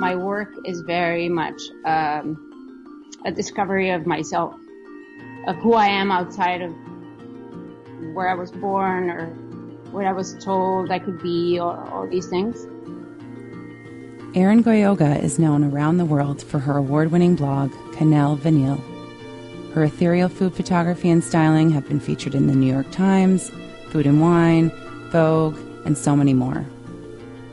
my work is very much um, a discovery of myself, of who I am outside of where I was born or what I was told I could be or all these things. Aran Goyoaga is known around the world for her award winning blog, Cannelle et Vanille. Her ethereal food photography and styling have been featured in the New York Times, Food and Wine, Vogue, and so many more.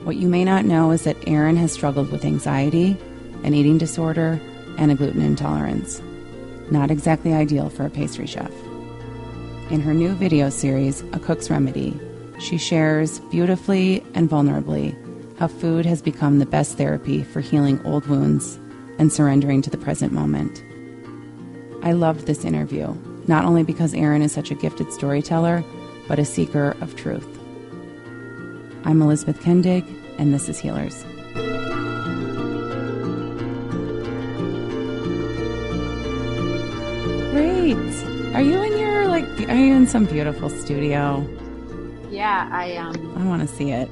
What you may not know is that Aran has struggled with anxiety, an eating disorder, and a gluten intolerance. Not exactly ideal for a pastry chef. In her new video series, A Cook's Remedy, she shares beautifully and vulnerably how food has become the best therapy for healing old wounds and surrendering to the present moment. I loved this interview, not only because Aran is such a gifted storyteller, but a seeker of truth. I'm Elizabeth Kendig, and this is Healers. Great. Are you in your like? Are you in some beautiful studio? Yeah, I um. I want to see it.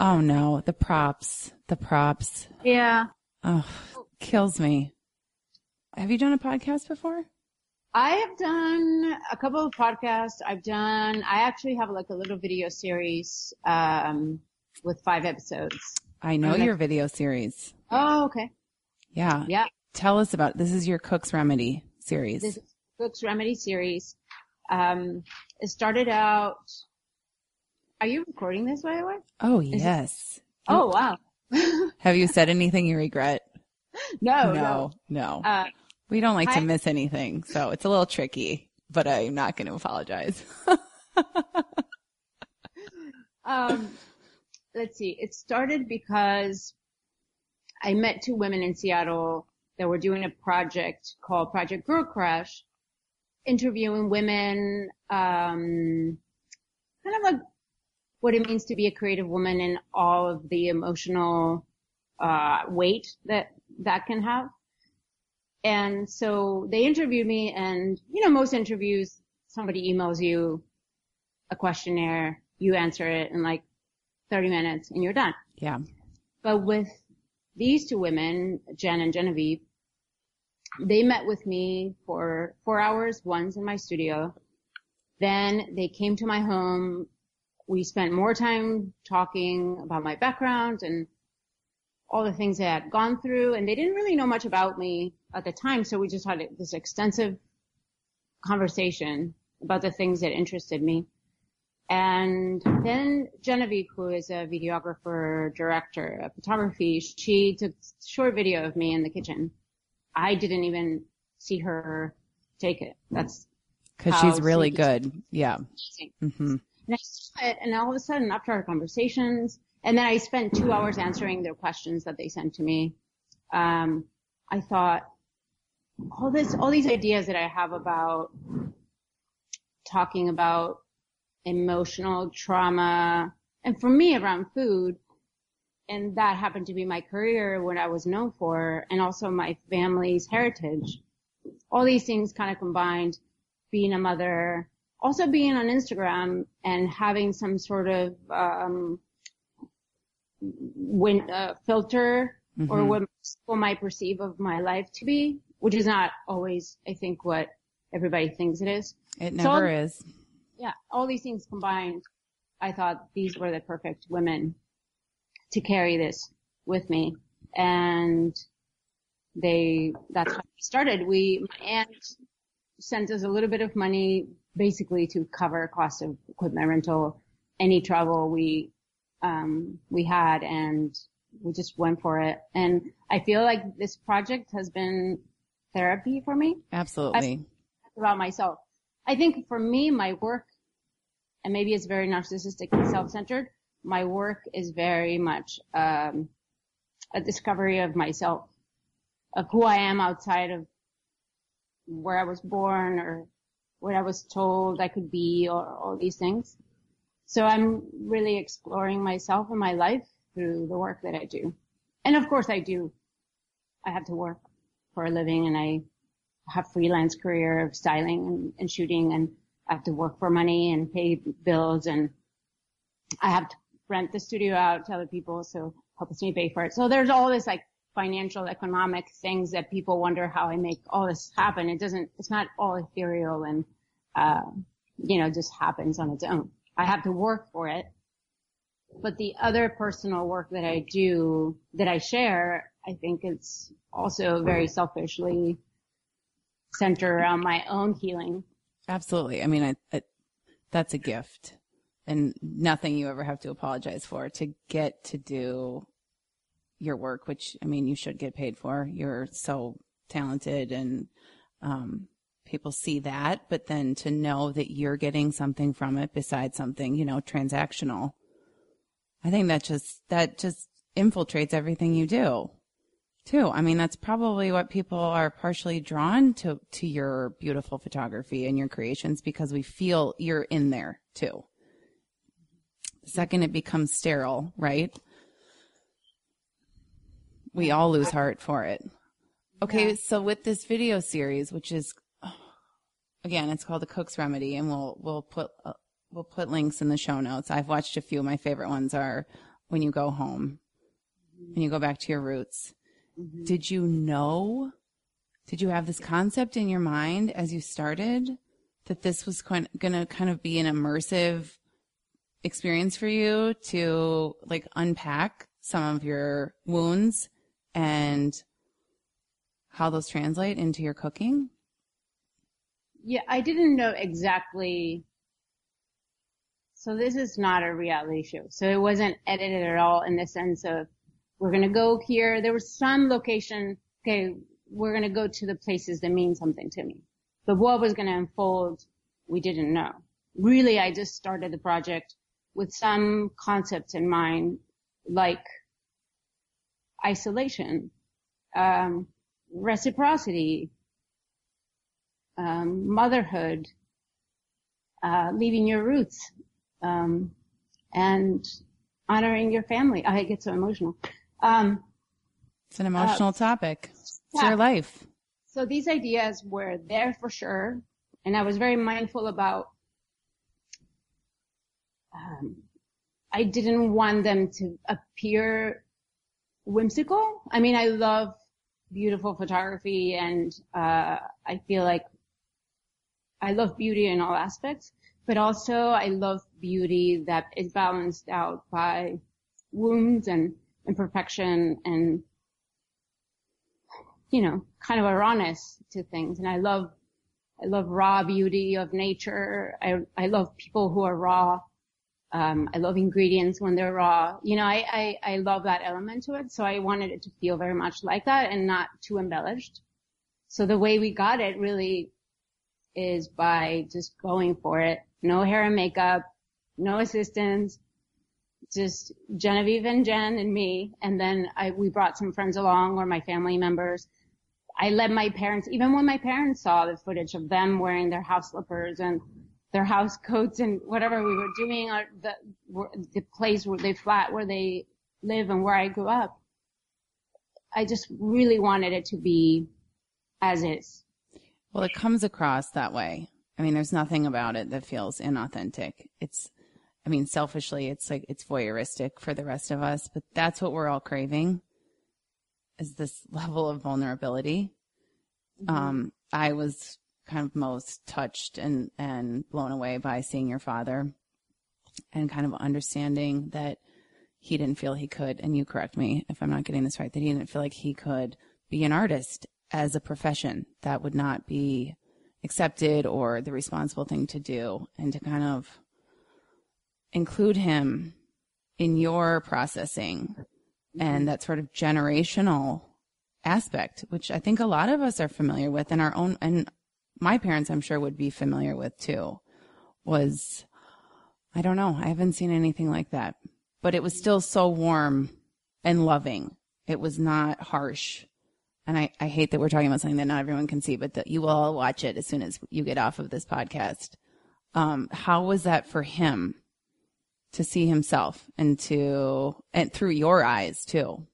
Oh no, the props, the props. Yeah. Oh, kills me. Have you done a podcast before? I have done a couple of podcasts. I've done, I actually have like a little video series, um, with five episodes. I know your video series. Oh, okay. Yeah. Yeah. Tell us about, this is your Cook's Remedy series. This is Cook's Remedy series. Um, it started out, are you recording this by the way? Oh, yes. Oh, wow. Have you said anything you regret? no, no, no. Uh, we don't like to miss anything, so it's a little tricky, but I'm not going to apologize. um, let's see. It started because I met two women in Seattle that were doing a project called Project Girl Crush, interviewing women, um, kind of like what it means to be a creative woman and all of the emotional, uh, weight that that can have. And so they interviewed me and, you know, most interviews, somebody emails you a questionnaire, you answer it in like 30 minutes and you're done. yeah. But with these two women, Jen and Genevieve, they met with me for four hours once in my studio. Then they came to my home. We spent more time talking about my background and all the things I had gone through. And they didn't really know much about me at the time. So we just had this extensive conversation about the things that interested me. And then Genevieve, who is a videographer, director of photography, she took a short video of me in the kitchen. I didn't even see her take it. That's Cause she's really good. Yeah. amazing. hmm And I saw it, and all of a sudden, after our conversations, and then I spent two hours answering their questions that they sent to me. Um, I thought all this, all these ideas that I have about talking about emotional trauma, and for me around food, and that happened to be my career, what I was known for, and also my family's heritage. All these things kind of combined, being a mother, also being on Instagram and having some sort of um, win, uh, filter or Mhm. what people might perceive of my life to be, which is not always, I think, what everybody thinks it is. It So- never is. Yeah, all these things combined, I thought these were the perfect women to carry this with me. And they, that's how we started. We, my aunt sent us a little bit of money basically to cover cost of equipment rental, any travel we, um, we had and we just went for it. And I feel like this project has been therapy for me Absolutely. about myself. I think for me, my work, and maybe it's very narcissistic and self-centered, my work is very much um, a discovery of myself, of who I am outside of where I was born or what I was told I could be or all these things. So I'm really exploring myself and my life through the work that I do. And of course I do. I have to work for a living and I have freelance career of styling and, and shooting and I have to work for money and pay bills and I have to rent the studio out to other people. So helps me pay for it. So there's all this like financial economic things that people wonder how I make all this happen. It doesn't, it's not all ethereal and, uh, you know, just happens on its own. I have to work for it. But the other personal work that I do, that I share, I think it's also very selfishly centered around my own healing. Absolutely. I mean, I, I, that's a gift and nothing you ever have to apologize for to get to do your work, which I mean, you should get paid for. You're so talented and, um, people see that, but then to know that you're getting something from it besides something, you know, transactional. I think that just, that just infiltrates everything you do too. I mean, that's probably what people are partially drawn to, to your beautiful photography and your creations because we feel you're in there too. The second it becomes sterile, right? We all lose heart for it. Okay. So with this video series, which is, again, it's called the Cook's Remedy and we'll, we'll put, uh, we'll put links in the show notes. I've watched a few. Of my favorite ones are when you go home, when you go back to your roots Mm-hmm. Did you know? Did you have this concept in your mind as you started that this was going to kind of be an immersive experience for you to like unpack some of your wounds and how those translate into your cooking? Yeah, I didn't know exactly. So this is not a reality show. So it wasn't edited at all in the sense of we're going to go here. There was some location. Okay. We're going to go to the places that mean something to me. But what was going to unfold, we didn't know. Really, I just started the project with some concepts in mind, like isolation, um, reciprocity, um, motherhood, uh, leaving your roots, um, and honoring your family. I get so emotional. Um, it's an emotional uh, topic. It's yeah. your life. So these ideas were there for sure. And I was very mindful about, um, I didn't want them to appear whimsical. I mean, I love beautiful photography and, uh, I feel like I love beauty in all aspects, but also I love beauty that is balanced out by wounds and imperfection and, you know, kind of rawness to things. And I love, I love raw beauty of nature. I, I love people who are raw. Um, I love ingredients when they're raw. You know, I, I, I love that element to it. So I wanted it to feel very much like that and not too embellished. So the way we got it really is by just going for it. No hair and makeup, no assistants, just Genevieve and Jen and me. And then I, we brought some friends along or my family members. I led my parents, even when my parents saw the footage of them wearing their house slippers and their house coats and whatever we were doing, or the, the place where they flat where they live and where I grew up. I just really wanted it to be as is. Well, it comes across that way. I mean, there's nothing about it that feels inauthentic. It's, I mean, selfishly, it's like, it's voyeuristic for the rest of us, but that's what we're all craving is this level of vulnerability. Mm-hmm. Um, I was kind of most touched and, and blown away by seeing your father and kind of understanding that he didn't feel he could, and you correct me if I'm not getting this right, that he didn't feel like he could be an artist as a profession. That would not be accepted or the responsible thing to do and to kind of include him in your processing and that sort of generational aspect, which I think a lot of us are familiar with and our own, and my parents, I'm sure would be familiar with too, was, I don't know. I haven't seen anything like that, but it was still so warm and loving. It was not harsh. And I, I hate that we're talking about something that not everyone can see, but that you will all watch it as soon as you get off of this podcast. Um, how was that for him? to see himself and to, and through your eyes too?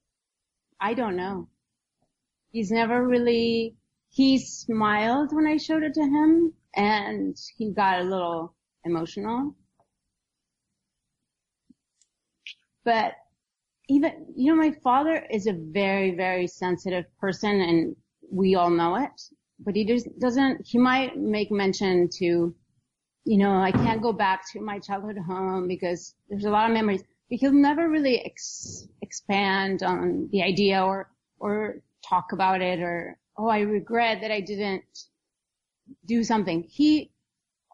I don't know. He's never really, he smiled when I showed it to him and he got a little emotional. But even, you know, my father is a very, very sensitive person and we all know it, but he just doesn't, he might make mention to, you know, I can't go back to my childhood home because there's a lot of memories, but he'll never really ex- expand on the idea or, or talk about it or, oh, I regret that I didn't do something. He,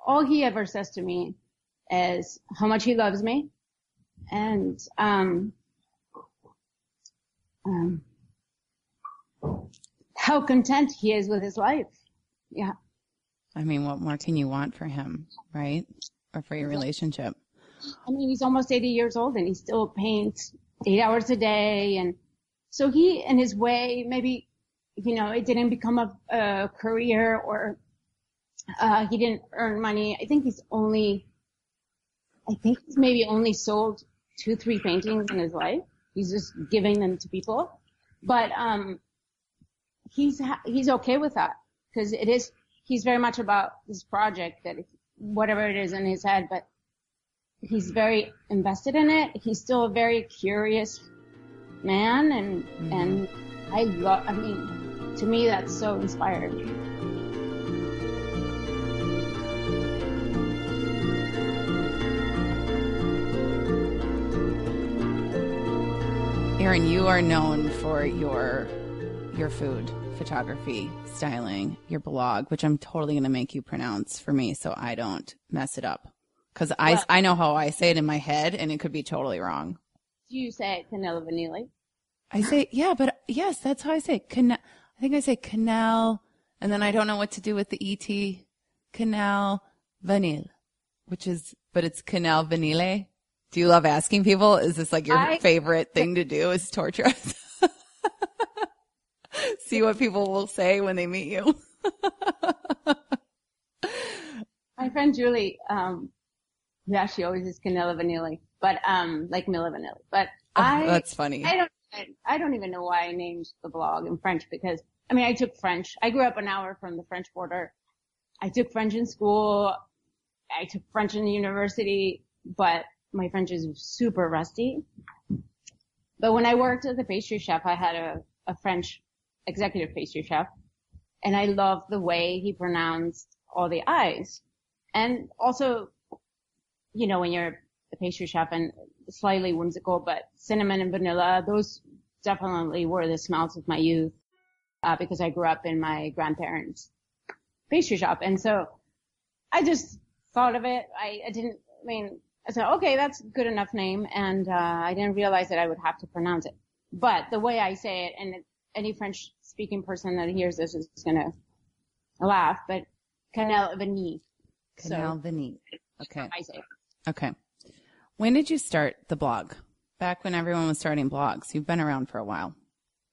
all he ever says to me is how much he loves me and, um, um, how content he is with his life. Yeah. I mean, what more can you want for him, right? Or for your relationship? I mean, he's almost 80 years old and he still paints eight hours a day. And so he, in his way, maybe, you know, it didn't become a, a career or, uh, he didn't earn money. I think he's only, I think he's maybe only sold two, three paintings in his life. He's just giving them to people. But, um, he's, he's okay with that because it is, he's very much about this project that whatever it is in his head, but he's very invested in it. He's still a very curious man and, mm-hmm. and I love, I mean, to me that's so inspiring. Aran, you are known for your your food photography, styling, your blog, which I'm totally going to make you pronounce for me so I don't mess it up. Cause I, well, I know how I say it in my head and it could be totally wrong. Do you say Canal Vanille? I say, yeah, but yes, that's how I say it. Canal, I think I say canal and then I don't know what to do with the ET. Canal Vanille, which is, but it's Canal Vanille. Do you love asking people? Is this like your I, favorite thing to do is torture us? See what people will say when they meet you. My friend Julie, um, yeah, she always is Canela Vanilli, but, um, like Milli Vanilli, but oh, I, that's funny. I don't, I don't even know why I named the blog in French because, I mean, I took French. I grew up an hour from the French border. I took French in school. I took French in university, but my French is super rusty. But when I worked as a pastry chef, I had a, a French executive pastry chef and I loved the way he pronounced all the I's. And also, you know, when you're a pastry chef and slightly whimsical, but cinnamon and vanilla, those definitely were the smells of my youth, uh, because I grew up in my grandparents' pastry shop. And so I just thought of it. I, I didn't, I mean, I said, okay, that's a good enough name. And, uh, I didn't realize that I would have to pronounce it. But the way I say it, and any French speaking person that hears this is going to laugh, but Canal Vanille. Canal so, Vanille. Okay. I say. Okay. When did you start the blog? Back when everyone was starting blogs. You've been around for a while.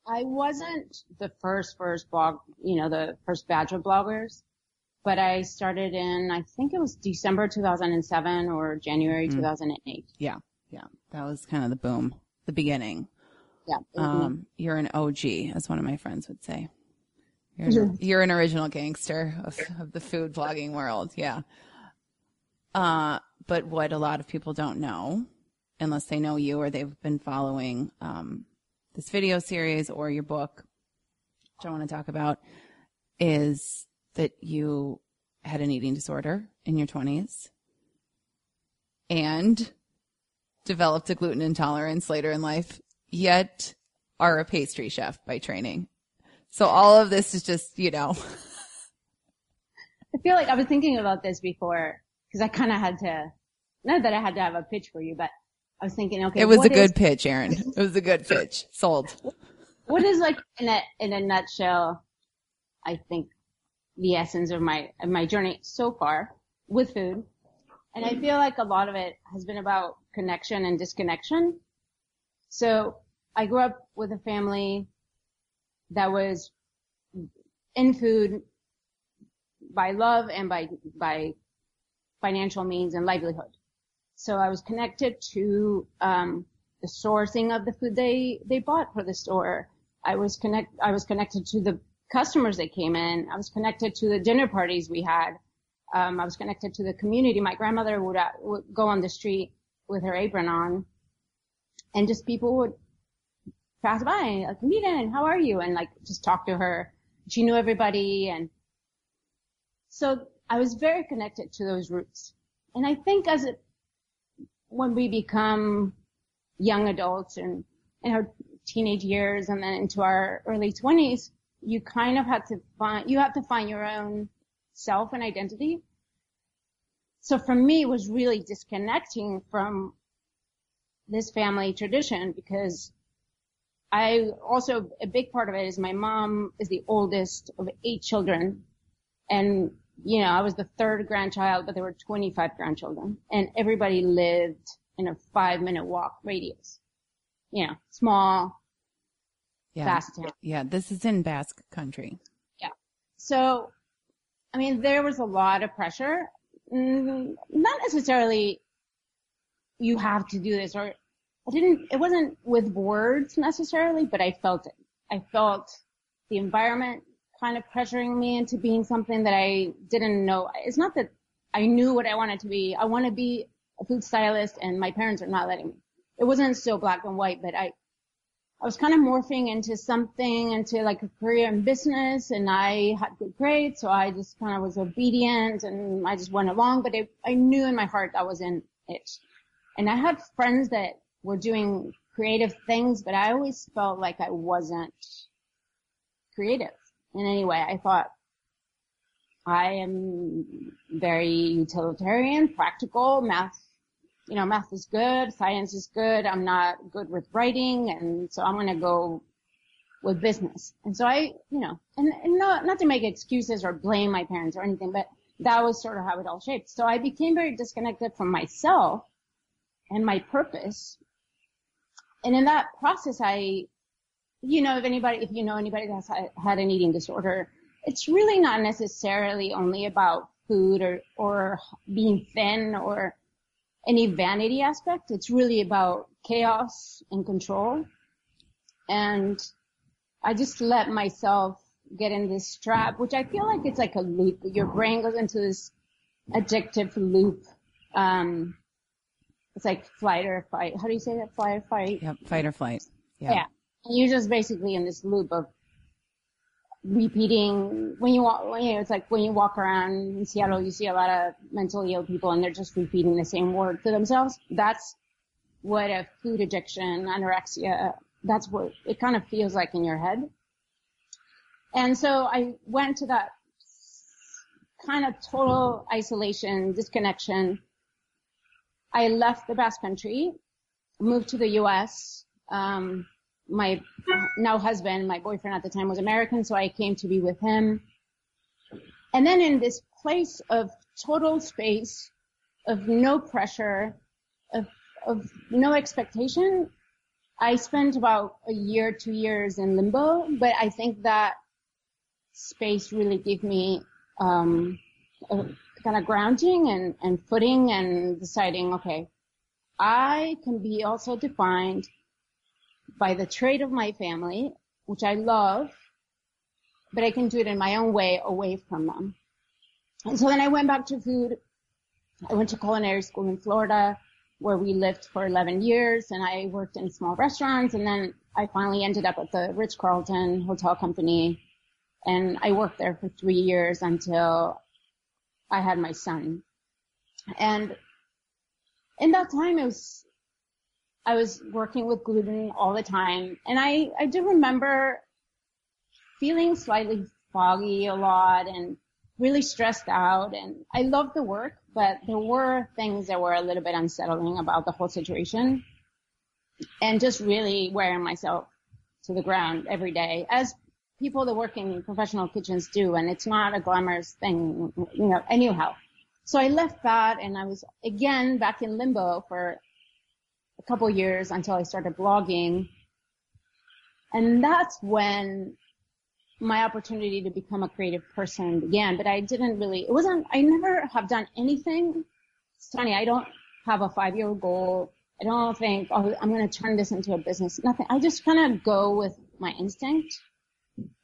I wasn't the first, first blog, you know, the first batch of bloggers but I started in, I think it was December 2007 or January mm. 2008. Yeah. Yeah. That was kind of the boom, the beginning. Yeah. Um, you're an OG, as one of my friends would say. You're an, mm-hmm. you're an original gangster of, of the food blogging world. Yeah. Uh, but what a lot of people don't know, unless they know you or they've been following, um, this video series or your book, which I want to talk about, is that you had an eating disorder in your 20s and developed a gluten intolerance later in life, yet are a pastry chef by training. So all of this is just, you know. I feel like I was thinking about this before because I kind of had to, not that I had to have a pitch for you, but I was thinking, okay. It was a good is, pitch, Aran. It was a good pitch. Sold. What is like in a, in a nutshell, I think the essence of my of my journey so far with food. And I feel like a lot of it has been about connection and disconnection. So I grew up with a family that was in food by love and by by financial means and livelihood. So I was connected to um, the sourcing of the food they they bought for the store. I was connect I was connected to the customers that came in. I was connected to the dinner parties we had. Um, I was connected to the community. My grandmother would, uh, would go on the street with her apron on and just people would pass by like, in, how are you? And like just talk to her. She knew everybody and so I was very connected to those roots. And I think as it, when we become young adults and in our teenage years and then into our early twenties, you kind of have to find, you have to find your own self and identity. So for me, it was really disconnecting from this family tradition because I also, a big part of it is my mom is the oldest of eight children. And, you know, I was the third grandchild, but there were 25 grandchildren and everybody lived in a five minute walk radius. You know, small, Yeah. town. Yeah. This is in Basque country. Yeah. So, I mean, there was a lot of pressure. Mm, Not necessarily you have to do this or I didn't, it wasn't with words necessarily, but I felt it. I felt the environment kind of pressuring me into being something that I didn't know. It's not that I knew what I wanted to be. I want to be a food stylist and my parents are not letting me. It wasn't so black and white, but I, I was kind of morphing into something, into like a career in business and I had good grades. So I just kind of was obedient and I just went along, but it, I knew in my heart that wasn't it. And I had friends that were doing creative things, but I always felt like I wasn't creative in any way. I thought I am very utilitarian, practical, math you know, math is good, science is good, I'm not good with writing, and so I'm gonna go with business. And so I, you know, and, and not, not to make excuses or blame my parents or anything, but that was sort of how it all shaped. So I became very disconnected from myself and my purpose. And in that process, I, you know, if anybody, if you know anybody that's had- had an eating disorder, it's really not necessarily only about food or, or being thin or any vanity aspect. It's really about chaos and control. And I just let myself get in this trap, which I feel like it's like a loop. Your brain goes into this addictive loop. Um, it's like flight or fight. How do you say that? Flight or fight? Yep. Fight or flight. Yeah. Yeah. And you're just basically in this loop of repeating when you walk, you know, it's like when you walk around in Seattle, you see a lot of mentally ill people and they're just repeating the same word to themselves. That's what a food addiction, anorexia, that's what it kind of feels like in your head. And so I went to that kind of total isolation, disconnection. I left the Basque Country, moved to the U.S. Um, my now husband, my boyfriend at the time was American, so I came to be with him. And then in this place of total space, of no pressure, of, of no expectation, I spent about a year, two years in limbo, but I think that space really gave me, um, kind of grounding and, and footing and deciding, okay, I can be also defined by the trade of my family, which I love, but I can do it in my own way away from them. And so then I went back to food. I went to culinary school in Florida where we lived for 11 years and I worked in small restaurants and then I finally ended up at the Ritz Carlton hotel company and I worked there for three years until I had my son. And in that time it was I was working with gluten all the time. And I, I do remember feeling slightly foggy a lot and really stressed out. And I loved the work, but there were things that were a little bit unsettling about the whole situation. And just really wearing myself to the ground every day as people that work in professional kitchens do. And it's not a glamorous thing, you know, anyhow. So I left that and I was again back in limbo for a couple years until I started blogging. And that's when my opportunity to become a creative person began. But I didn't really, it wasn't, I never have done anything. It's funny, I don't have a five year goal. I don't think, oh, I'm going to turn this into a business. Nothing. I just kind of go with my instinct,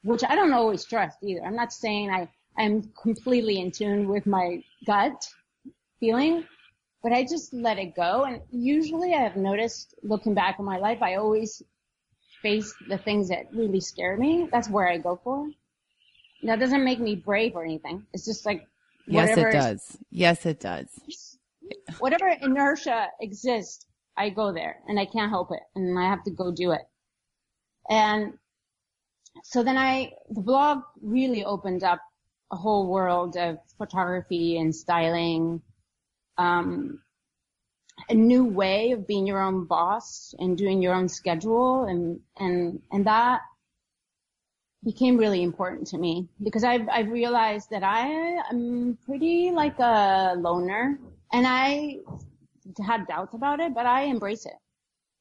which I don't always trust either. I'm not saying I, I'm completely in tune with my gut feeling, but I just let it go. And usually I have noticed looking back on my life, I always face the things that really scare me, that's where I go for. That doesn't make me brave or anything. It's just like Yes, it does. Yes, it does. Whatever inertia exists, I go there and I can't help it and I have to go do it. And so then I, the blog really opened up a whole world of photography and styling, um, a new way of being your own boss and doing your own schedule and, and, and that became really important to me because I've, I've realized that I am pretty like a loner and I had doubts about it, but I embrace it.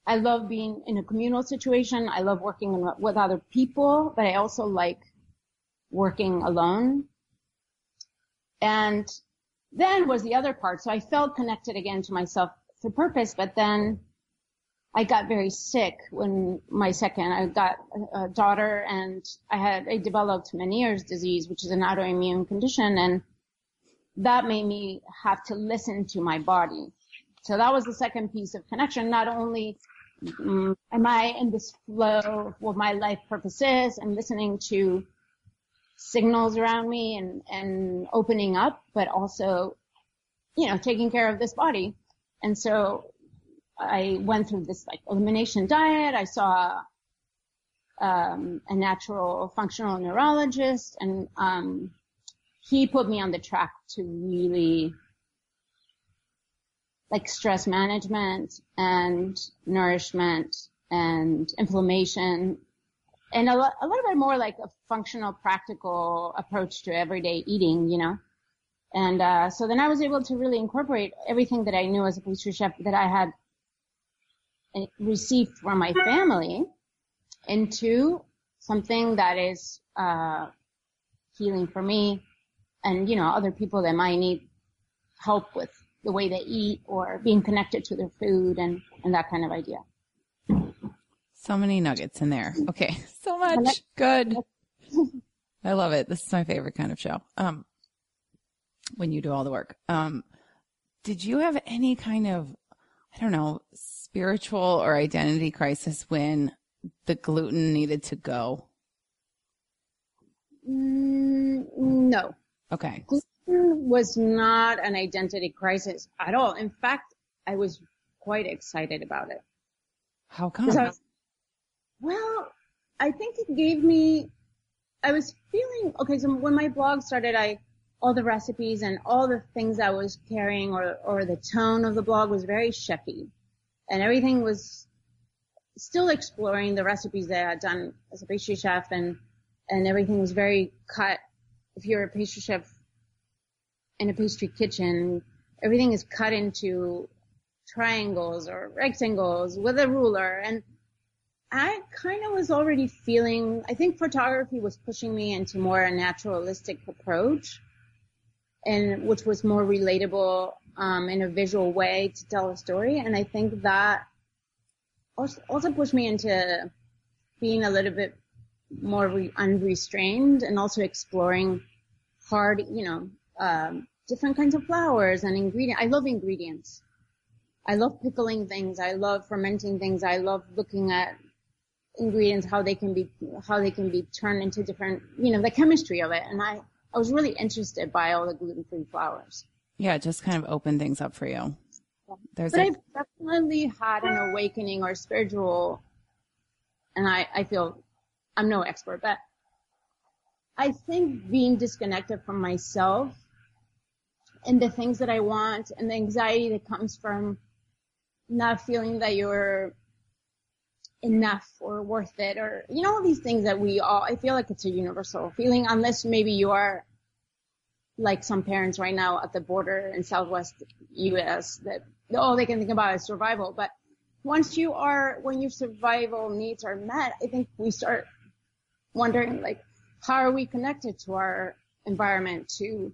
I love being in a communal situation. I love working with other people, but I also like working alone. And then was the other part. So I felt connected again to myself for purpose, but then I got very sick when my second, I got a daughter and I had, I developed Meniere's disease, which is an autoimmune condition. And that made me have to listen to my body. So that was the second piece of connection. Not only um, am I in this flow what my life purpose is and listening to signals around me and, and opening up, but also, you know, taking care of this body. And so I went through this like elimination diet. I saw um, a natural functional neurologist, and um, he put me on the track to really like stress management and nourishment and inflammation and a, lo- a little bit more like a functional practical approach to everyday eating you know? And uh, so then i was able to really incorporate everything that i knew as a pastry chef that i had received from my family into something that is uh, healing for me and you know other people that might need help with the way they eat or being connected to their food and and that kind of idea so many nuggets in there okay so much good i love it this is my favorite kind of show um when you do all the work um did you have any kind of i don't know spiritual or identity crisis when the gluten needed to go? Mm, no. Okay. Gluten was not an identity crisis at all. In fact, I was quite excited about it. How come? I was, well, I think it gave me, I was feeling, okay, so when my blog started, I, all the recipes and all the things I was carrying or, or the tone of the blog was very chefy and everything was still exploring the recipes that I had done as a pastry chef and, and everything was very cut. If you're a pastry chef in a pastry kitchen, everything is cut into triangles or rectangles with a ruler. And I kind of was already feeling, I think photography was pushing me into more a naturalistic approach and which was more relatable um, in a visual way to tell a story. And I think that also, pushed me into being a little bit more re- unrestrained and also exploring hard, you know, um, different kinds of flowers and ingredients. I love ingredients. I love pickling things. I love fermenting things. I love looking at ingredients, how they can be, how they can be turned into different, you know, the chemistry of it. And I, I was really interested by all the gluten-free flours. Yeah, just kind of open things up for you. There's but a... I've definitely had an awakening or spiritual, and I, I feel I'm no expert, but I think being disconnected from myself and the things that I want and the anxiety that comes from not feeling that you're enough or worth it or, you know, all these things that we all, I feel like it's a universal feeling unless maybe you are like some parents right now at the border in Southwest U.S. that all they can think about is survival. But once you are, when your survival needs are met, I think we start wondering like, how are we connected to our environment, to,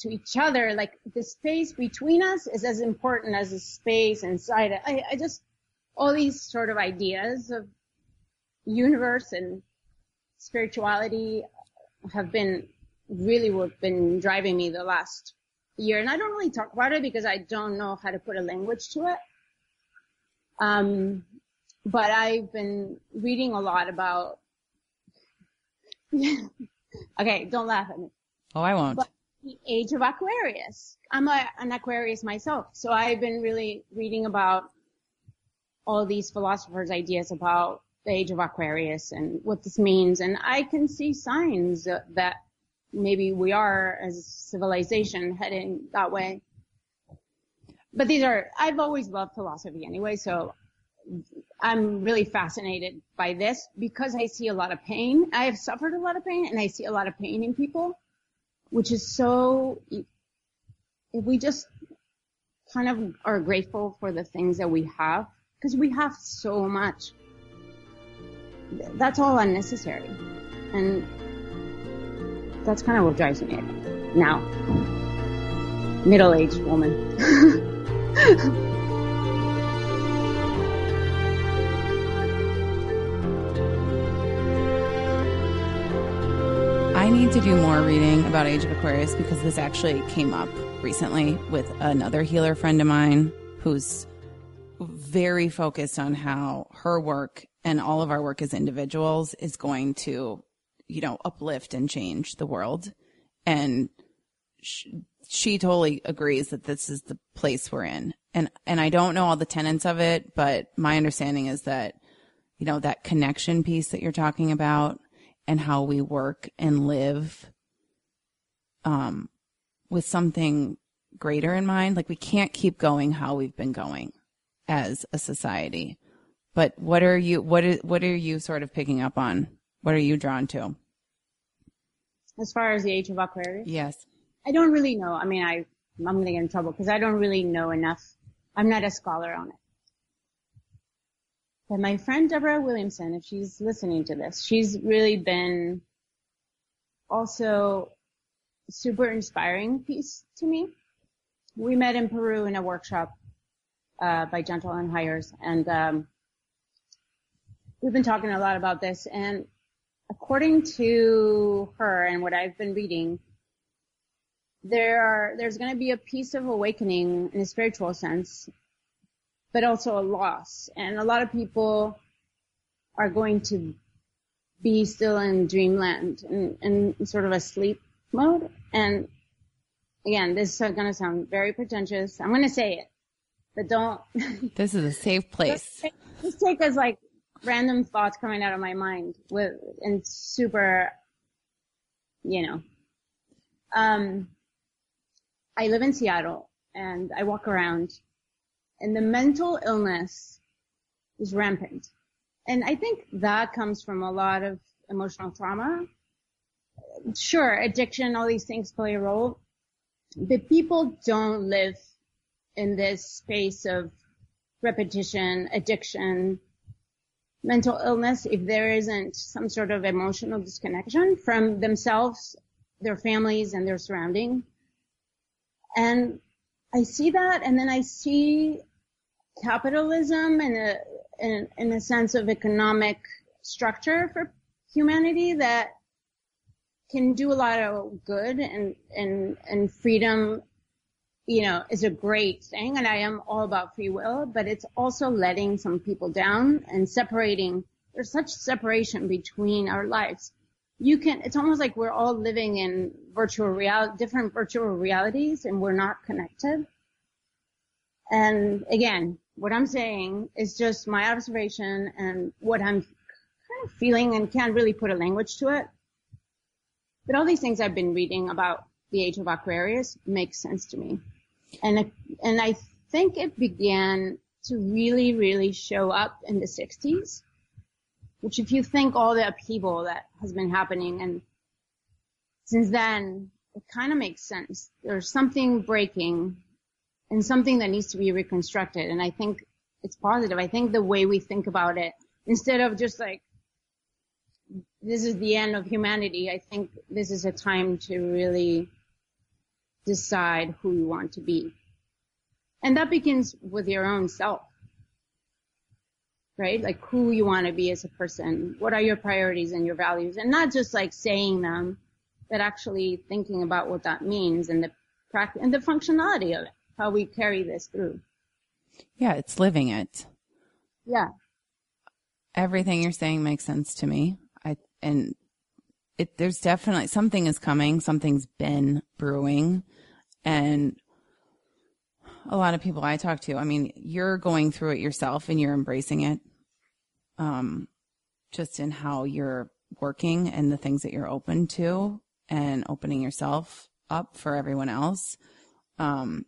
to each other? Like the space between us is as important as the space inside it. I, I just, all these sort of ideas of universe and spirituality have been really what been driving me the last year. And I don't really talk about it because I don't know how to put a language to it. Um, but I've been reading a lot about, okay, don't laugh at me. Oh, I won't. But the age of Aquarius. I'm a, an Aquarius myself. So I've been really reading about all these philosophers' ideas about the age of Aquarius and what this means. And I can see signs that maybe we are as a civilization heading that way. But these are, I've always loved philosophy anyway, so I'm really fascinated by this because I see a lot of pain. I have suffered a lot of pain and I see a lot of pain in people, which is so, if we just kind of are grateful for the things that we have, because we have so much, that's all unnecessary. And that's kind of what drives me now. Middle-aged woman. I need to do more reading about Age of Aquarius because this actually came up recently with another healer friend of mine who's very focused on how her work and all of our work as individuals is going to you know, uplift and change the world. And she, she totally agrees that this is the place we're in. And, and I don't know all the tenets of it, but my understanding is that, you know, that connection piece that you're talking about and how we work and live, um, with something greater in mind. Like we can't keep going how we've been going as a society. But what are you, what is, what are you sort of picking up on? What are you drawn to? As far as the age of Aquarius? Yes. I don't really know. I mean, I, I'm going to get in trouble because I don't really know enough. I'm not a scholar on it. But my friend Deborah Williamson, if she's listening to this, she's really been also super inspiring piece to me. We met in Peru in a workshop uh, by Gentle and Hires, and um, we've been talking a lot about this. And according to her and what I've been reading, there are there's going to be a piece of awakening in a spiritual sense, but also a loss. And a lot of people are going to be still in dreamland and, and sort of a sleep mode. And again, this is going to sound very pretentious. I'm going to say it, but don't. This is a safe place. just take as like random thoughts coming out of my mind with and super, you know. Um, I live in Seattle and I walk around and the mental illness is rampant. And I think that comes from a lot of emotional trauma. Sure, addiction, all these things play a role, but people don't live in this space of repetition, addiction, mental illness if there isn't some sort of emotional disconnection from themselves, their families, and their surrounding. And I see that, and then I see capitalism in a in, in a sense of economic structure for humanity that can do a lot of good and and and freedom you know, is a great thing. And I am all about free will, but it's also letting some people down and separating. There's such separation between our lives. You can, it's almost like we're all living in virtual real, different virtual realities and we're not connected. And again, what I'm saying is just my observation and what I'm kind of feeling and can't really put a language to it. But all these things I've been reading about the age of Aquarius makes sense to me and and I think it began to really really show up in the 60s which if you think all the upheaval that has been happening and since then it kind of makes sense. There's something breaking and something that needs to be reconstructed. And I think it's positive. I think the way we think about it instead of just like this is the end of humanity I think this is a time to really decide who you want to be. And that begins with your own self, right? Like who you want to be as a person. What are your priorities and your values? And not just like saying them, but actually thinking about what that means and the practice and the functionality of it, how we carry this through. Yeah, it's living it. Yeah. Everything you're saying makes sense to me. I and it there's definitely something is coming, something's been brewing and a lot of people I talk to, I mean, you're going through it yourself and you're embracing it. Um just in how you're working and the things that you're open to and opening yourself up for everyone else. Um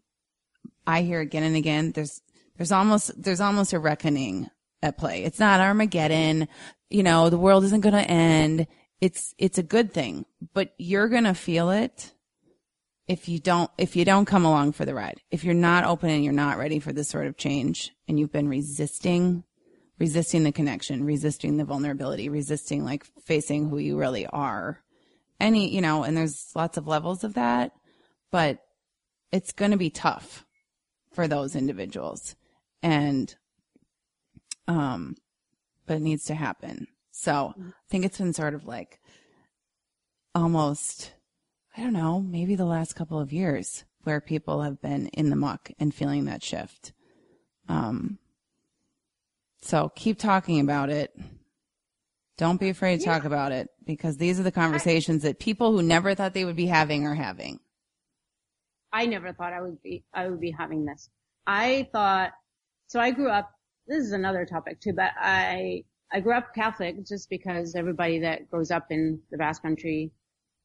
I hear again and again there's there's almost there's almost a reckoning at play. It's not Armageddon. You know, the world isn't going to end. It's, it's a good thing, but you're going to feel it if you don't, if you don't come along for the ride. If you're not open and you're not ready for this sort of change and you've been resisting, resisting the connection, resisting the vulnerability, resisting like facing who you really are. Any, you know, and there's lots of levels of that, but it's going to be tough for those individuals. And um, but it needs to happen. So I think it's been sort of like almost, I don't know, maybe the last couple of years where people have been in the muck and feeling that shift. Um, so keep talking about it. Don't be afraid to yeah. talk about it because these are the conversations that people who never thought they would be having are having. I never thought I would be, I would be having this. I thought, so I grew up this is another topic too, but I, I grew up Catholic just because everybody that grows up in the Basque country,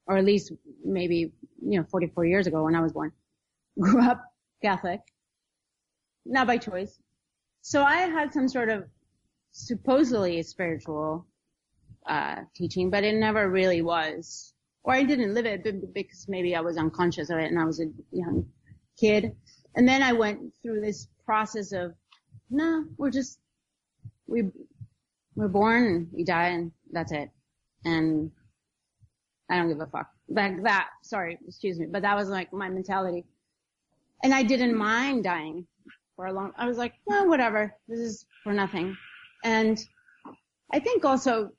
or at least maybe, you know, 44 years ago when I was born, grew up Catholic, not by choice. So I had some sort of supposedly spiritual, uh, teaching, but it never really was. Or I didn't live it because maybe I was unconscious of it and I was a young kid. And then I went through this process of no, we're just, we, we're born we die and that's it. And I don't give a fuck. Like that, sorry, excuse me, but that was like my mentality. And I didn't mind dying for a long, I was like, well, whatever. This is for nothing. And I think also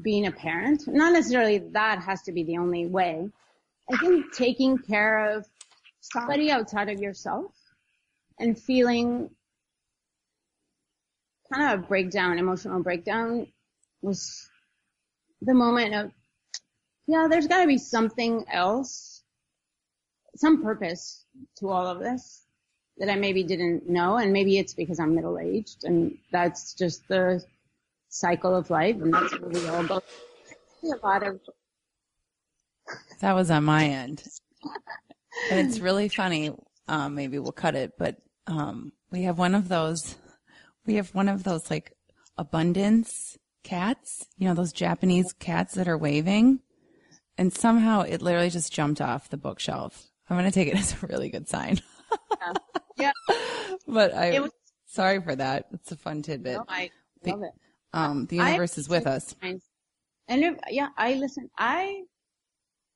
being a parent, not necessarily that has to be the only way. I think taking care of somebody outside of yourself and feeling kind of a breakdown, emotional breakdown was the moment of, yeah, there's gotta be something else, some purpose to all of this that I maybe didn't know. And maybe it's because I'm middle aged and that's just the cycle of life and that's where we all go. A lot of. That was on my end. and it's really funny. Um, maybe we'll cut it, but, um, we have one of those we have one of those like abundance cats, you know, those Japanese cats that are waving. And somehow it literally just jumped off the bookshelf. I'm going to take it as a really good sign. yeah. But I, was, sorry for that. It's a fun tidbit. No, I the, love it. Um, the universe I, is with us. And if, yeah, I listen, I,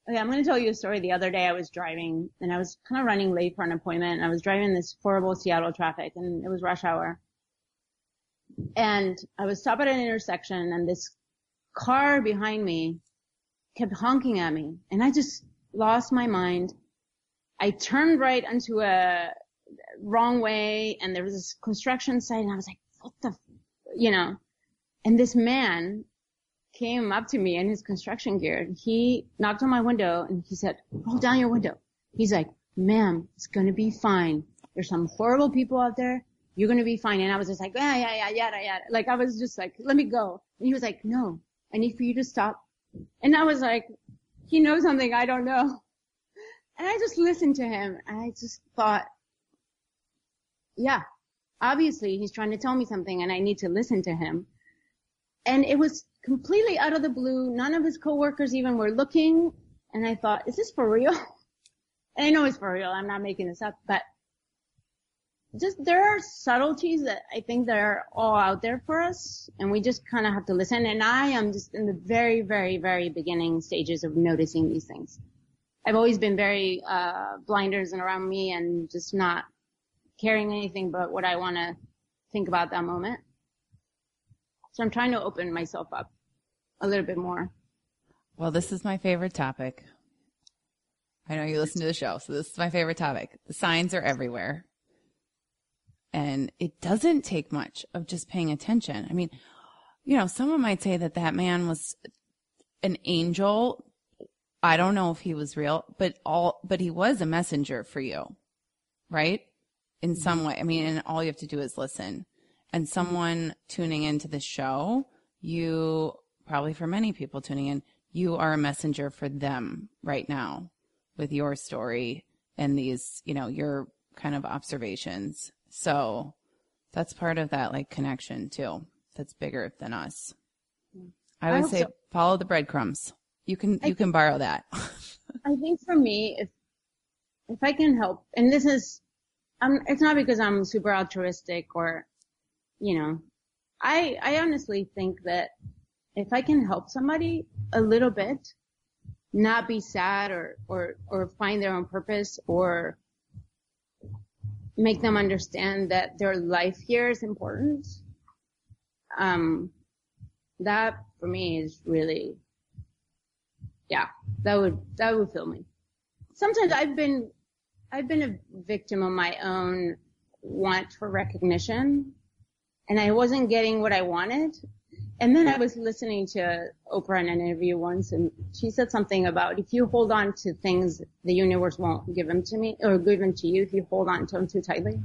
okay, I'm going to tell you a story. The other day I was driving and I was kind of running late for an appointment and I was driving this horrible Seattle traffic and it was rush hour and I was stopped at an intersection and this car behind me kept honking at me and I just lost my mind. I turned right onto a wrong way and there was this construction site and I was like, what the, you know, and this man came up to me in his construction gear. He knocked on my window and he said, roll down your window. He's like, ma'am, it's going to be fine. There's some horrible people out there you're going to be fine. And I was just like, yeah, yeah, yeah, yada, yada. Like I was just like, let me go. And he was like, no, I need for you to stop. And I was like, he knows something I don't know. And I just listened to him and I just thought, yeah, obviously he's trying to tell me something and I need to listen to him. And it was completely out of the blue. None of his coworkers even were looking. And I thought, is this for real? And I know it's for real. I'm not making this up, but just there are subtleties that I think that are all out there for us, and we just kind of have to listen. And I am just in the very, very, very beginning stages of noticing these things. I've always been very uh, blinders and around me, and just not caring anything but what I want to think about that moment. So I'm trying to open myself up a little bit more. Well, this is my favorite topic. I know you listen to the show, so this is my favorite topic. The signs are everywhere. And it doesn't take much of just paying attention. I mean, you know, someone might say that that man was an angel. I don't know if he was real, but all, but he was a messenger for you, right? In mm-hmm. some way. I mean, and all you have to do is listen. And someone tuning into the show, you probably for many people tuning in, you are a messenger for them right now with your story and these, you know, your kind of observations. So that's part of that like connection too. That's bigger than us. I would I say so. follow the breadcrumbs. You can I you can borrow that. I think for me, if if I can help, and this is, um, it's not because I'm super altruistic or, you know, I I honestly think that if I can help somebody a little bit, not be sad or, or, or find their own purpose or make them understand that their life here is important. Um, that for me is really, yeah, that would, that would fill me. Sometimes I've been, I've been a victim of my own want for recognition and I wasn't getting what I wanted. And then I was listening to Oprah in an interview once and she said something about if you hold on to things, the universe won't give them to me or give them to you if you hold on to them too tightly.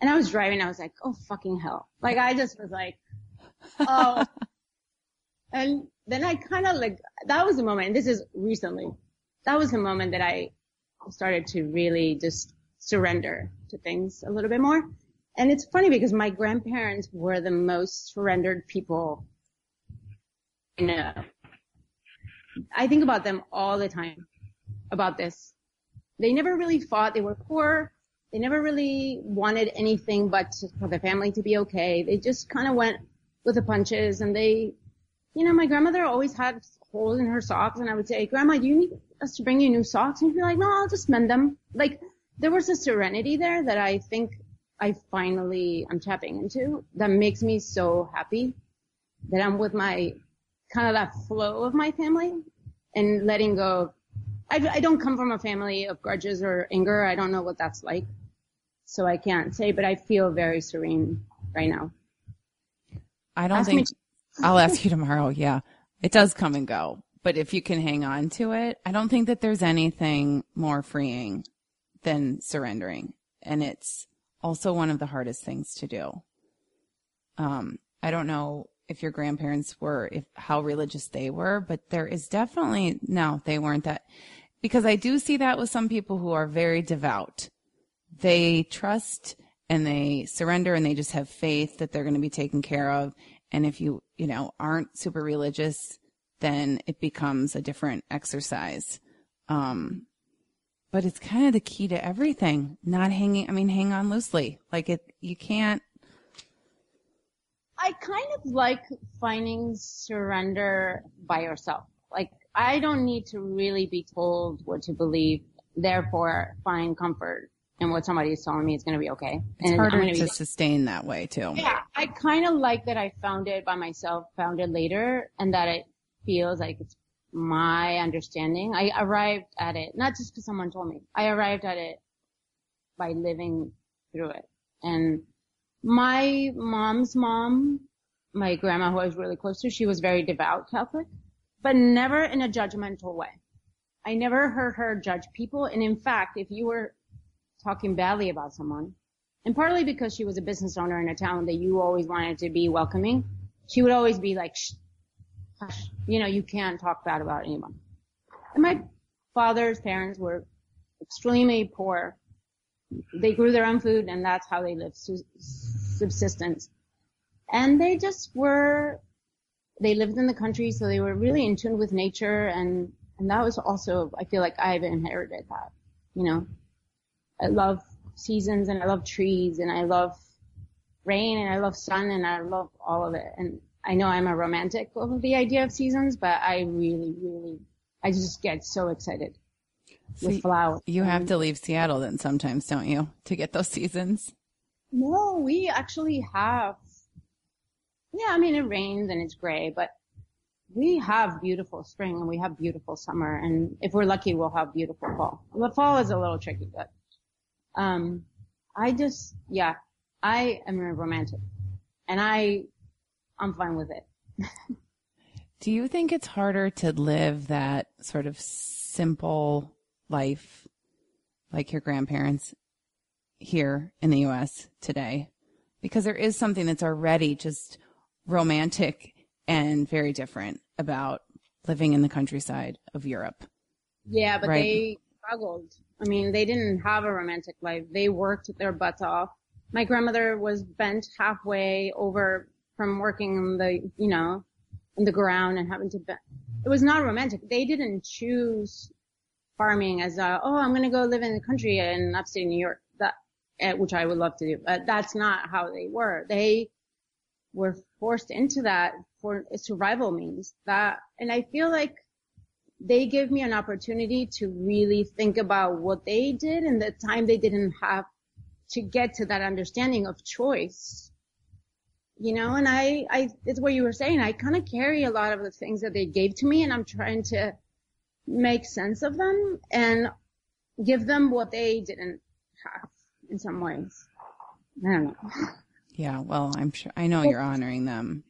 And I was driving, I was like, oh fucking hell. Like I just was like, oh. and then I kind of like, that was the moment, and this is recently, that was the moment that I started to really just surrender to things a little bit more. And it's funny because my grandparents were the most surrendered people Know. I think about them all the time about this. They never really fought. They were poor. They never really wanted anything but for the family to be okay. They just kind of went with the punches and they, you know, my grandmother always had holes in her socks and I would say, grandma, do you need us to bring you new socks? And she'd be like, no, I'll just mend them. Like there was a serenity there that I think I finally am tapping into that makes me so happy that I'm with my kind of that flow of my family and letting go. I, I don't come from a family of grudges or anger. I don't know what that's like. So I can't say, but I feel very serene right now. I don't ask think I'll ask you tomorrow. Yeah. It does come and go, but if you can hang on to it, I don't think that there's anything more freeing than surrendering. And it's, also one of the hardest things to do. Um, I don't know if your grandparents were, if how religious they were, but there is definitely, no, they weren't that, because I do see that with some people who are very devout. They trust and they surrender and they just have faith that they're going to be taken care of. And if you, you know, aren't super religious, then it becomes a different exercise. Um, but it's kind of the key to everything. Not hanging, I mean, hang on loosely. Like it, you can't. I kind of like finding surrender by yourself. Like I don't need to really be told what to believe. Therefore, find comfort in what somebody is telling me is going to be okay. It's and harder to be, sustain that way too. Yeah, I kind of like that I found it by myself, found it later, and that it feels like it's my understanding. I arrived at it, not just because someone told me. I arrived at it by living through it. And my mom's mom, my grandma who I was really close to, she was very devout Catholic, but never in a judgmental way. I never heard her judge people. And in fact, if you were talking badly about someone, and partly because she was a business owner in a town that you always wanted to be welcoming, she would always be like, Shh, hush, you know, you can't talk bad about anyone. And my father's parents were extremely poor. They grew their own food and that's how they lived, subsistence. And they just were, they lived in the country, so they were really in tune with nature and, and that was also, I feel like I've inherited that, you know. I love seasons and I love trees and I love rain and I love sun and I love all of it. And I know I'm a romantic over the idea of seasons, but I really, really, I just get so excited so with flowers. You have to leave Seattle then sometimes, don't you, to get those seasons? No, we actually have. Yeah, I mean it rains and it's gray, but we have beautiful spring and we have beautiful summer, and if we're lucky, we'll have beautiful fall. The fall is a little tricky, but um, I just yeah, I am a romantic, and I I'm fine with it. Do you think it's harder to live that sort of simple life like your grandparents here in the US today? Because there is something that's already just romantic and very different about living in the countryside of Europe. Yeah, but right? they struggled. I mean, they didn't have a romantic life. They worked their butts off. My grandmother was bent halfway over from working in the, you know, in the ground and having to bend. It was not romantic. They didn't choose farming as a, oh, I'm going to go live in the country in upstate New York, that, eh, which I would love to do, but that's not how they were. They were forced into that for survival means that, and I feel like they give me an opportunity to really think about what they did and the time they didn't have to get to that understanding of choice. You know, and I, I, it's what you were saying. I kind of carry a lot of the things that they gave to me and I'm trying to make sense of them and give them what they didn't have in some ways. I don't know. Yeah, well, I'm sure I know you're honoring them.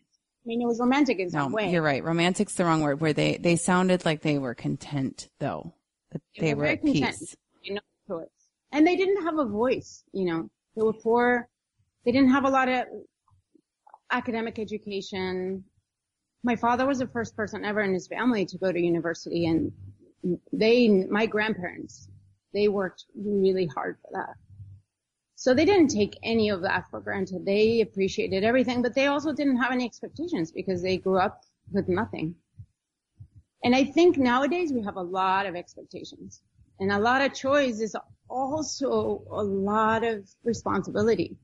I mean, it was romantic in some no, way. You're right. Romantic's the wrong word. Where they they sounded like they were content, though. That they, they were, were at content, peace. You know, choice. And they didn't have a voice. You know, they were poor. They didn't have a lot of academic education. My father was the first person ever in his family to go to university, and they, my grandparents, they worked really hard for that. So they didn't take any of that for granted. They appreciated everything, but they also didn't have any expectations because they grew up with nothing. And I think nowadays we have a lot of expectations and a lot of choice is also a lot of responsibility.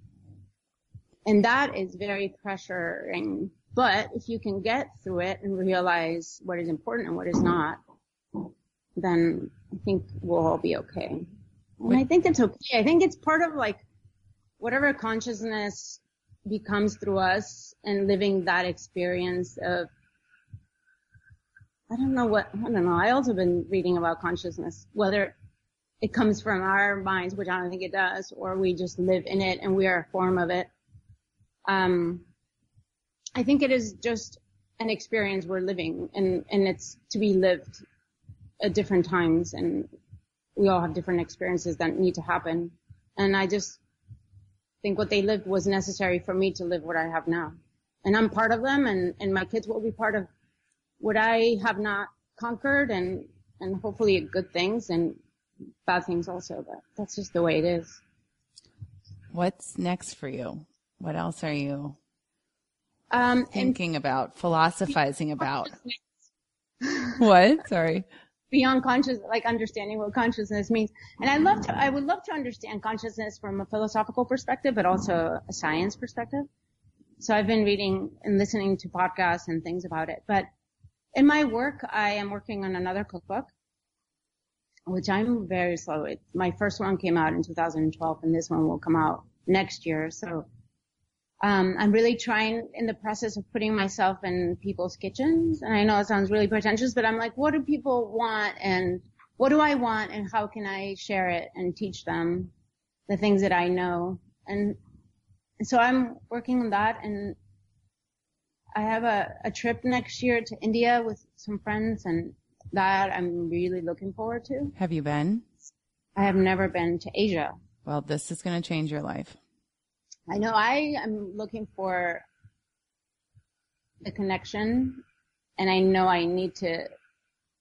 And that is very pressuring. But if you can get through it and realize what is important and what is not, then I think we'll all be okay. And I think it's okay. I think it's part of like whatever consciousness becomes through us and living that experience of I don't know what I don't know. I also been reading about consciousness, whether it comes from our minds, which I don't think it does, or we just live in it and we are a form of it. Um, I think it is just an experience we're living and, and it's to be lived at different times and we all have different experiences that need to happen. And I just think what they lived was necessary for me to live what I have now. And I'm part of them and, and my kids will be part of what I have not conquered and, and hopefully good things and bad things also, but that's just the way it is. What's next for you? What else are you um, thinking about, philosophizing about? what? Sorry beyond conscious, like understanding what consciousness means. And I love to, I would love to understand consciousness from a philosophical perspective, but also a science perspective. So I've been reading and listening to podcasts and things about it. But in my work, I am working on another cookbook, which I'm very slow with. My first one came out in 2012 and this one will come out next year. So um, I'm really trying in the process of putting myself in people's kitchens. And I know it sounds really pretentious, but I'm like, what do people want and what do I want and how can I share it and teach them the things that I know? And so I'm working on that and I have a, a trip next year to India with some friends and that I'm really looking forward to. Have you been? I have never been to Asia. Well, this is going to change your life. I know I am looking for the connection and I know I need to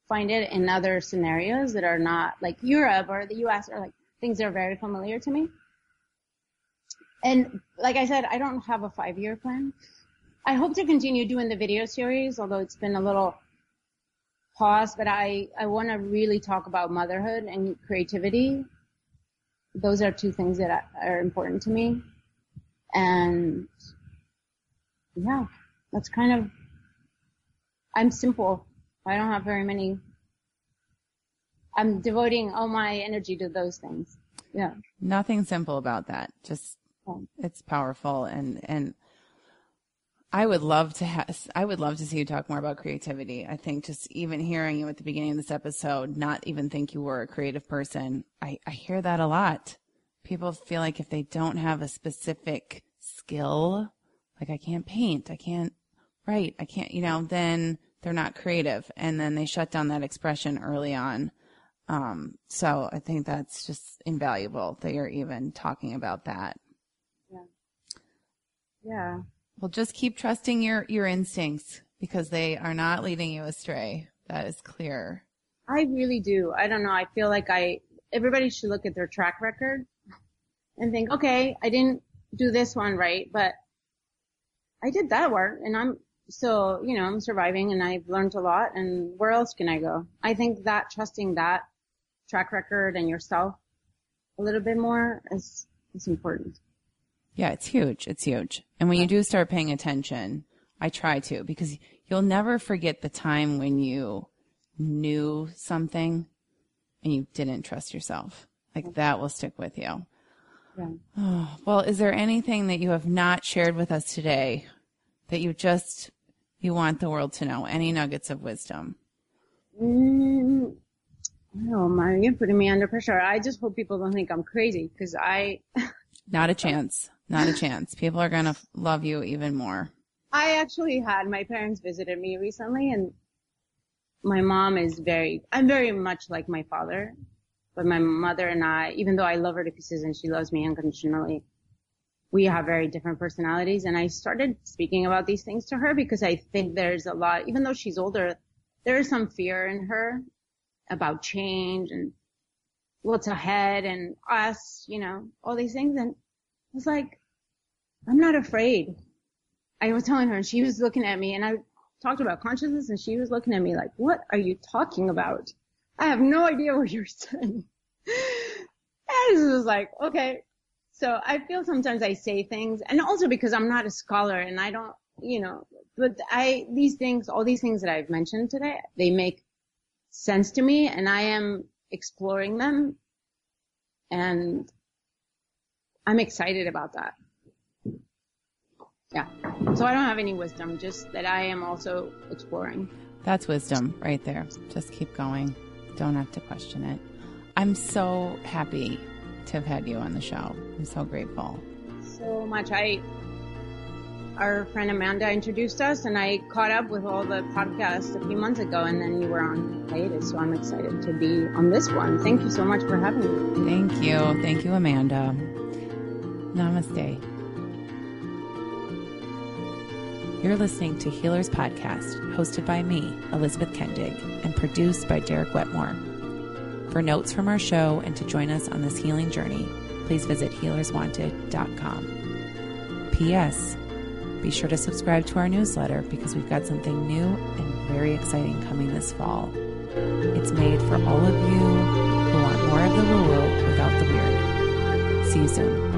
find it in other scenarios that are not like Europe or the US or like things that are very familiar to me. And like I said, I don't have a five year plan. I hope to continue doing the video series, although it's been a little pause, but I, I want to really talk about motherhood and creativity. Those are two things that are important to me. And yeah, that's kind of, I'm simple. I don't have very many, I'm devoting all my energy to those things. Yeah. Nothing simple about that. Just, it's powerful and, and I would love to have, I would love to see you talk more about creativity. I think just even hearing you at the beginning of this episode, not even think you were a creative person. I, I hear that a lot people feel like if they don't have a specific skill, like I can't paint, I can't write, I can't, you know, then they're not creative. And then they shut down that expression early on. Um, so I think that's just invaluable that you're even talking about that. Yeah. Yeah. Well, just keep trusting your, your instincts because they are not leading you astray. That is clear. I really do. I don't know. I feel like I, everybody should look at their track record and think, okay, I didn't do this one right, but I did that work and I'm still, you know, I'm surviving and I've learned a lot and where else can I go? I think that trusting that track record and yourself a little bit more is, is important. Yeah, it's huge. It's huge. And when you do start paying attention, I try to because you'll never forget the time when you knew something and you didn't trust yourself. Like mm-hmm. that will stick with you. Yeah. Oh, well, is there anything that you have not shared with us today that you just you want the world to know? Any nuggets of wisdom? Mm, oh my, you're putting me under pressure. I just hope people don't think I'm crazy because I. Not a chance. Not a chance. People are gonna love you even more. I actually had my parents visited me recently and my mom is very, I'm very much like my father, but my mother and I, even though I love her to pieces and she loves me unconditionally, we have very different personalities. And I started speaking about these things to her because I think there's a lot, even though she's older, there is some fear in her about change and what's ahead and us, you know, all these things. And I was like, I'm not afraid. I was telling her and she was looking at me and I talked about consciousness and she was looking at me like, what are you talking about? I have no idea what you're saying. and it was like, okay. So I feel sometimes I say things and also because I'm not a scholar and I don't, you know, but I, these things, all these things that I've mentioned today, they make sense to me and I am exploring them and I'm excited about that. Yeah. So I don't have any wisdom, just that I am also exploring. That's wisdom right there. Just keep going. Don't have to question it. I'm so happy to have had you on the show. I'm so grateful. So much. I, our friend Amanda introduced us and I caught up with all the podcasts a few months ago and then you were on hiatus. So I'm excited to be on this one. Thank you so much for having me. Thank you. Thank you, Amanda. Namaste. You're listening to Healers Podcast, hosted by me, Elizabeth Kendig, and produced by Derek Wetmore. For notes from our show and to join us on this healing journey, please visit healerswanted.com. P.S. Be sure to subscribe to our newsletter because we've got something new and very exciting coming this fall. It's made for all of you who want more of the woo without the weird. See you soon.